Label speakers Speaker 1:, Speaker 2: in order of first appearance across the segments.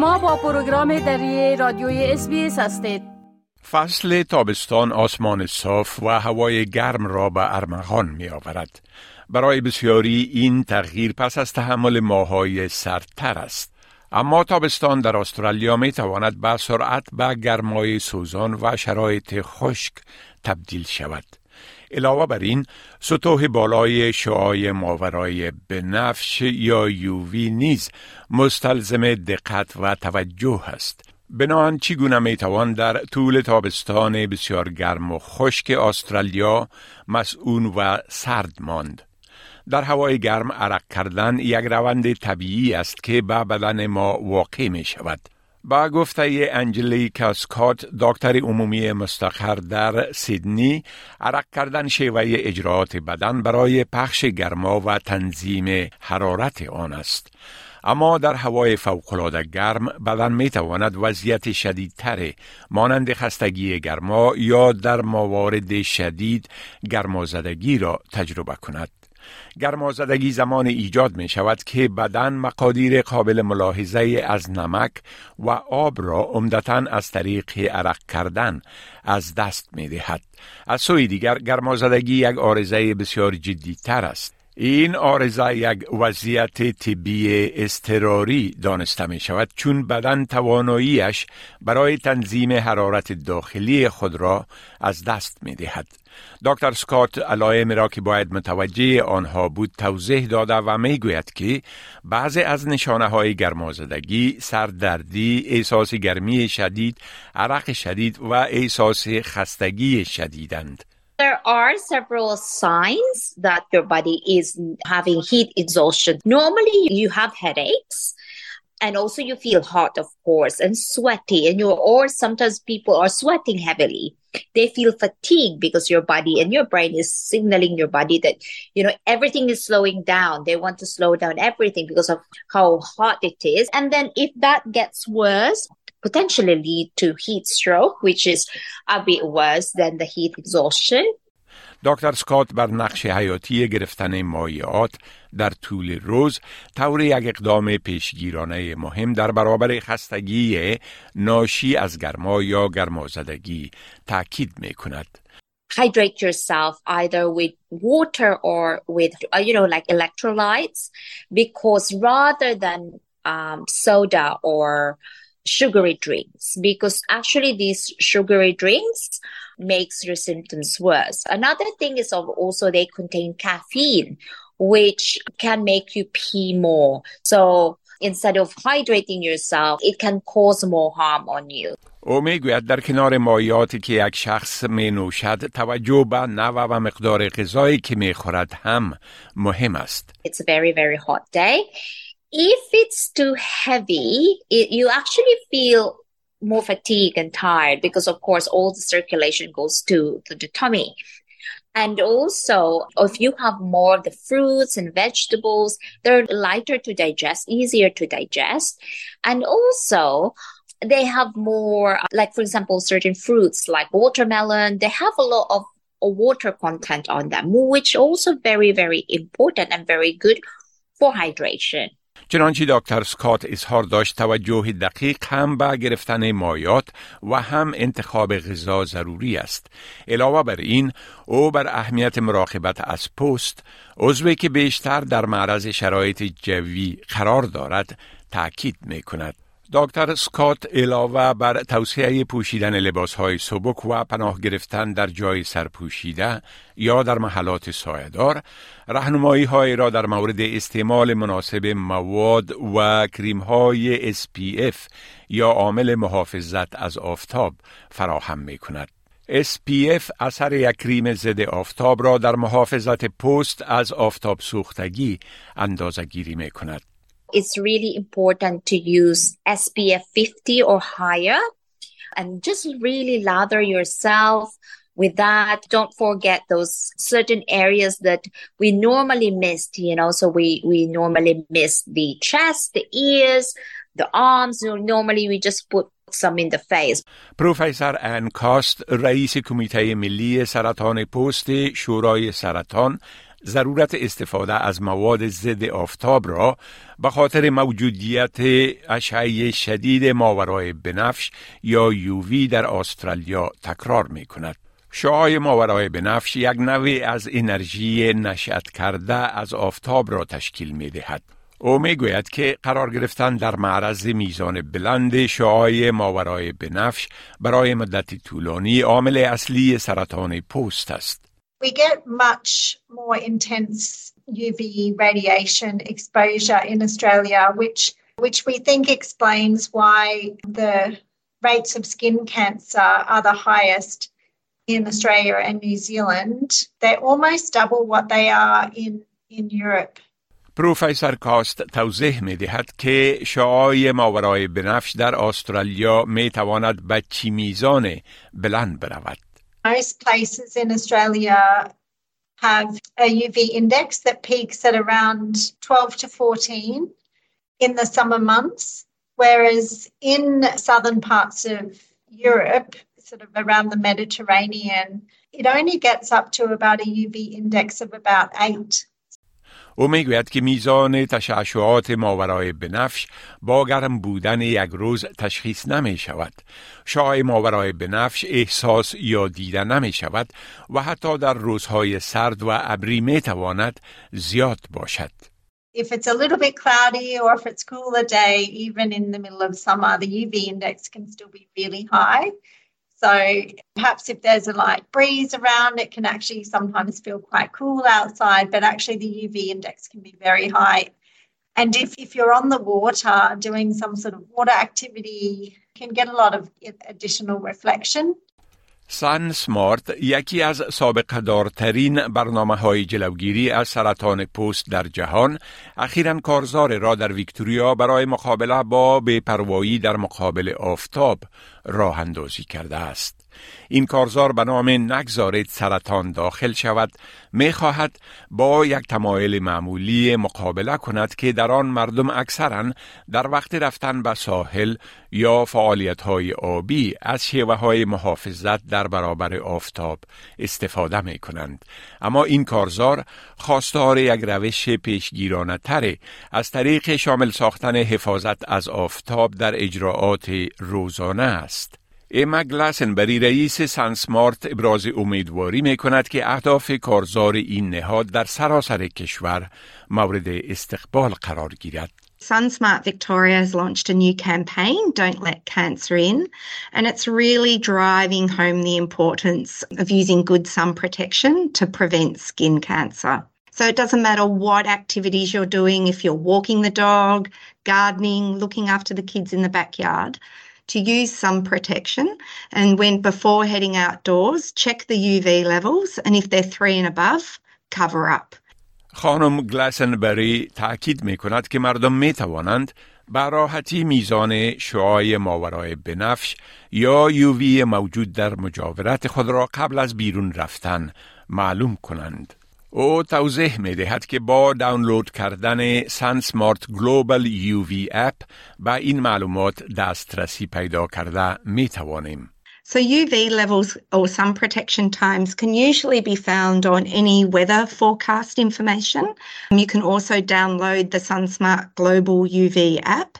Speaker 1: شما با پروگرام دری رادیوی اس هستید
Speaker 2: فصل تابستان آسمان صاف و هوای گرم را به ارمغان می آورد. برای بسیاری این تغییر پس از تحمل ماهای سردتر است. اما تابستان در استرالیا می تواند به سرعت به گرمای سوزان و شرایط خشک تبدیل شود. علاوه بر این سطوح بالای شعای ماورای بنفش یا یووی نیز مستلزم دقت و توجه است. بنان چگونه می توان در طول تابستان بسیار گرم و خشک استرالیا مسئول و سرد ماند. در هوای گرم عرق کردن یک روند طبیعی است که به بدن ما واقع می شود. با گفته انجلیکا سکات دکتر عمومی مستقر در سیدنی عرق کردن شیوه اجرات بدن برای پخش گرما و تنظیم حرارت آن است. اما در هوای فوقالعاده گرم بدن می تواند وضعیت شدیدتر مانند خستگی گرما یا در موارد شدید گرمازدگی را تجربه کند. گرمازدگی زمان ایجاد می شود که بدن مقادیر قابل ملاحظه از نمک و آب را عمدتا از طریق عرق کردن از دست می دهد. از سوی دیگر گرمازدگی یک آرزه بسیار جدی تر است. این آرزه یک وضعیت طبی استراری دانسته می شود چون بدن تواناییش برای تنظیم حرارت داخلی خود را از دست می دهد. دکتر سکات علائم را که باید متوجه آنها بود توضیح داده و می گوید که بعضی از نشانه های گرمازدگی، سردردی، احساس گرمی شدید، عرق شدید و احساس خستگی شدیدند.
Speaker 3: There are several signs that your body is having heat exhaustion. Normally, you have headaches. and also you feel hot of course and sweaty and you or sometimes people are sweating heavily they feel fatigued because your body and your brain is signaling your body that you know everything is slowing down they want to slow down everything because of how hot it is and then if that gets worse potentially lead to heat stroke which is a bit worse than the heat exhaustion
Speaker 2: دکتر سکات بر نقش حیاتی گرفتن مایعات در طول روز طور یک اقدام پیشگیرانه مهم در برابر خستگی ناشی از گرما یا گرمازدگی تاکید می کند.
Speaker 3: hydrate yourself either with water or with you know like electrolytes because rather than um, soda or sugary drinks because actually these sugary drinks makes your symptoms worse. Another thing is also they contain caffeine, which can make you pee more. So instead of hydrating yourself, it can cause more harm on you.
Speaker 2: او میگوید در کنار مایاتی که یک شخص می نوشد توجه به نوع و مقدار غذایی که می خورد هم مهم است.
Speaker 3: It's a very very hot day. if it's too heavy, it, you actually feel more fatigue and tired because of course all the circulation goes to, to the tummy. And also, if you have more of the fruits and vegetables, they're lighter to digest, easier to digest. And also, they have more, uh, like, for example, certain fruits like watermelon, they have a lot of water content on them, which also very, very important and very good for hydration.
Speaker 2: چنانچه دکتر سکات اظهار داشت توجه دقیق هم به گرفتن مایات و هم انتخاب غذا ضروری است. علاوه بر این او بر اهمیت مراقبت از پوست عضوی که بیشتر در معرض شرایط جوی قرار دارد تاکید می کند. دکتر سکات علاوه بر توصیه پوشیدن لباس های سبک و پناه گرفتن در جای سرپوشیده یا در محلات سایدار رهنمایی های را در مورد استعمال مناسب مواد و کریم های SPF یا عامل محافظت از آفتاب فراهم می کند. SPF اثر یک کریم ضد آفتاب را در محافظت پوست از آفتاب سوختگی اندازه گیری می کند.
Speaker 3: it's really important to use SPF 50 or higher and just really lather yourself with that. Don't forget those certain areas that we normally missed, you know, so we, we normally miss the chest, the ears, the arms. Normally we just put some in the face.
Speaker 2: پروفسور ان کاست رئیس کمیته ملی سرطان پوست شورای سرطان ضرورت استفاده از مواد ضد آفتاب را به خاطر موجودیت اشعه شدید ماورای بنفش یا یووی در استرالیا تکرار می کند. شعای ماورای بنفش یک نوع از انرژی نشأت کرده از آفتاب را تشکیل می دهد. او می گوید که قرار گرفتن در معرض میزان بلند شعای ماورای بنفش برای مدت طولانی عامل اصلی سرطان پوست است.
Speaker 4: We get much more intense UV radiation exposure in Australia, which which we think explains why the rates of skin cancer are the highest in Australia and New Zealand. They're almost double what they are in, in Europe.
Speaker 2: پروفسور کاست توضیح می دهد که شعای ماورای بنفش در استرالیا می تواند به چی میزان بلند برود.
Speaker 4: Most places in Australia have a UV index that peaks at around 12 to 14 in the summer months, whereas in southern parts of Europe, sort of around the Mediterranean, it only gets up to about a UV index of about 8.
Speaker 2: او می‌گوید که میزان تشعشعات ماورای بنفش با گرم بودن یک روز تشخیص نمی شود. شعاع ماورای بنفش احساس یا دیده نمی شود و حتی در روزهای سرد و ابری می تواند زیاد باشد.
Speaker 4: If it's a little bit cloudy or if it's cooler day, even in the middle of summer, the UV index can still be really high. So perhaps if there's a light breeze around, it can actually sometimes feel quite cool outside, but actually the UV index can be very high. And if, if you're on the water doing some sort of water activity, you can get a lot of additional reflection.
Speaker 2: سان سمارت یکی از سابقه دارترین برنامه های جلوگیری از سرطان پوست در جهان اخیرا کارزار را در ویکتوریا برای مقابله با بیپروایی در مقابل آفتاب راه اندازی کرده است. این کارزار به نام نگذارید سرطان داخل شود می خواهد با یک تمایل معمولی مقابله کند که در آن مردم اکثرا در وقت رفتن به ساحل یا فعالیت های آبی از شیوه های محافظت در برابر آفتاب استفاده می کنند. اما این کارزار خواستار یک روش پیشگیرانه تره از طریق شامل ساختن حفاظت از آفتاب در اجراعات روزانه است. ایما گلاسنبری رئیس سانسمارت ابراز امیدواری می کند که اهداف کارزار این نهاد در سراسر کشور مورد استقبال قرار گیرد.
Speaker 5: SunSmart Victoria has launched a new campaign, Don't Let Cancer In, and it's really driving home the importance of using good sun protection to prevent skin cancer. So it doesn't matter what activities you're doing, if you're walking the dog, gardening, looking after the kids in the backyard, to use sun protection. And when before heading outdoors, check the UV levels, and if they're three and above, cover up.
Speaker 2: خانم گلاسنبری تاکید می کند که مردم می توانند به راحتی میزان شعای ماورای بنفش یا یووی موجود در مجاورت خود را قبل از بیرون رفتن معلوم کنند. او توضیح می دهد که با دانلود کردن سان سمارت گلوبال یو وی اپ به این معلومات دسترسی پیدا کرده می توانیم.
Speaker 5: So UV levels or sun protection times can usually be found on any weather forecast information. You can also download the SunSmart Global UV app.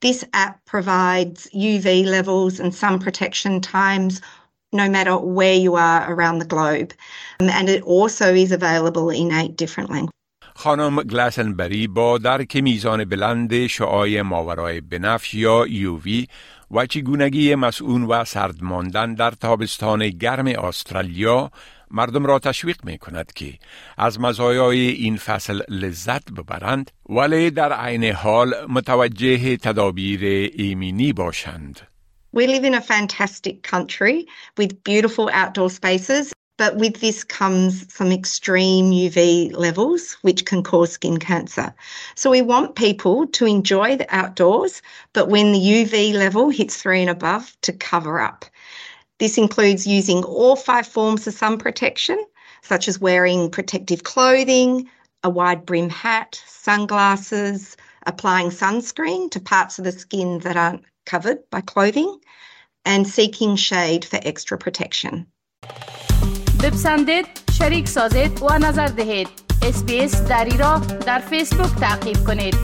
Speaker 5: This app provides UV levels and sun protection times no matter where you are around the globe. And it also is available in eight different languages.
Speaker 2: خانم گلاسنبری با درک میزان بلند شعای ماورای بنفش یا یووی و چگونگی مسئول و سرد ماندن در تابستان گرم استرالیا مردم را تشویق می کند که از مزایای این فصل لذت ببرند ولی در عین حال متوجه تدابیر ایمنی باشند.
Speaker 5: We live in a fantastic country with beautiful outdoor spaces, but with this comes some extreme UV levels, which can cause skin cancer. So we want people to enjoy the outdoors, but when the UV level hits three and above, to cover up. This includes using all five forms of sun protection, such as wearing protective clothing, a wide brim hat, sunglasses, applying sunscreen to parts of the skin that aren't covered by clothing and seeking shade for extra protection.
Speaker 1: بپسندید، شریک سازید و نظر دهید. اسپیس دری را در فیسبوک تعقیب کنید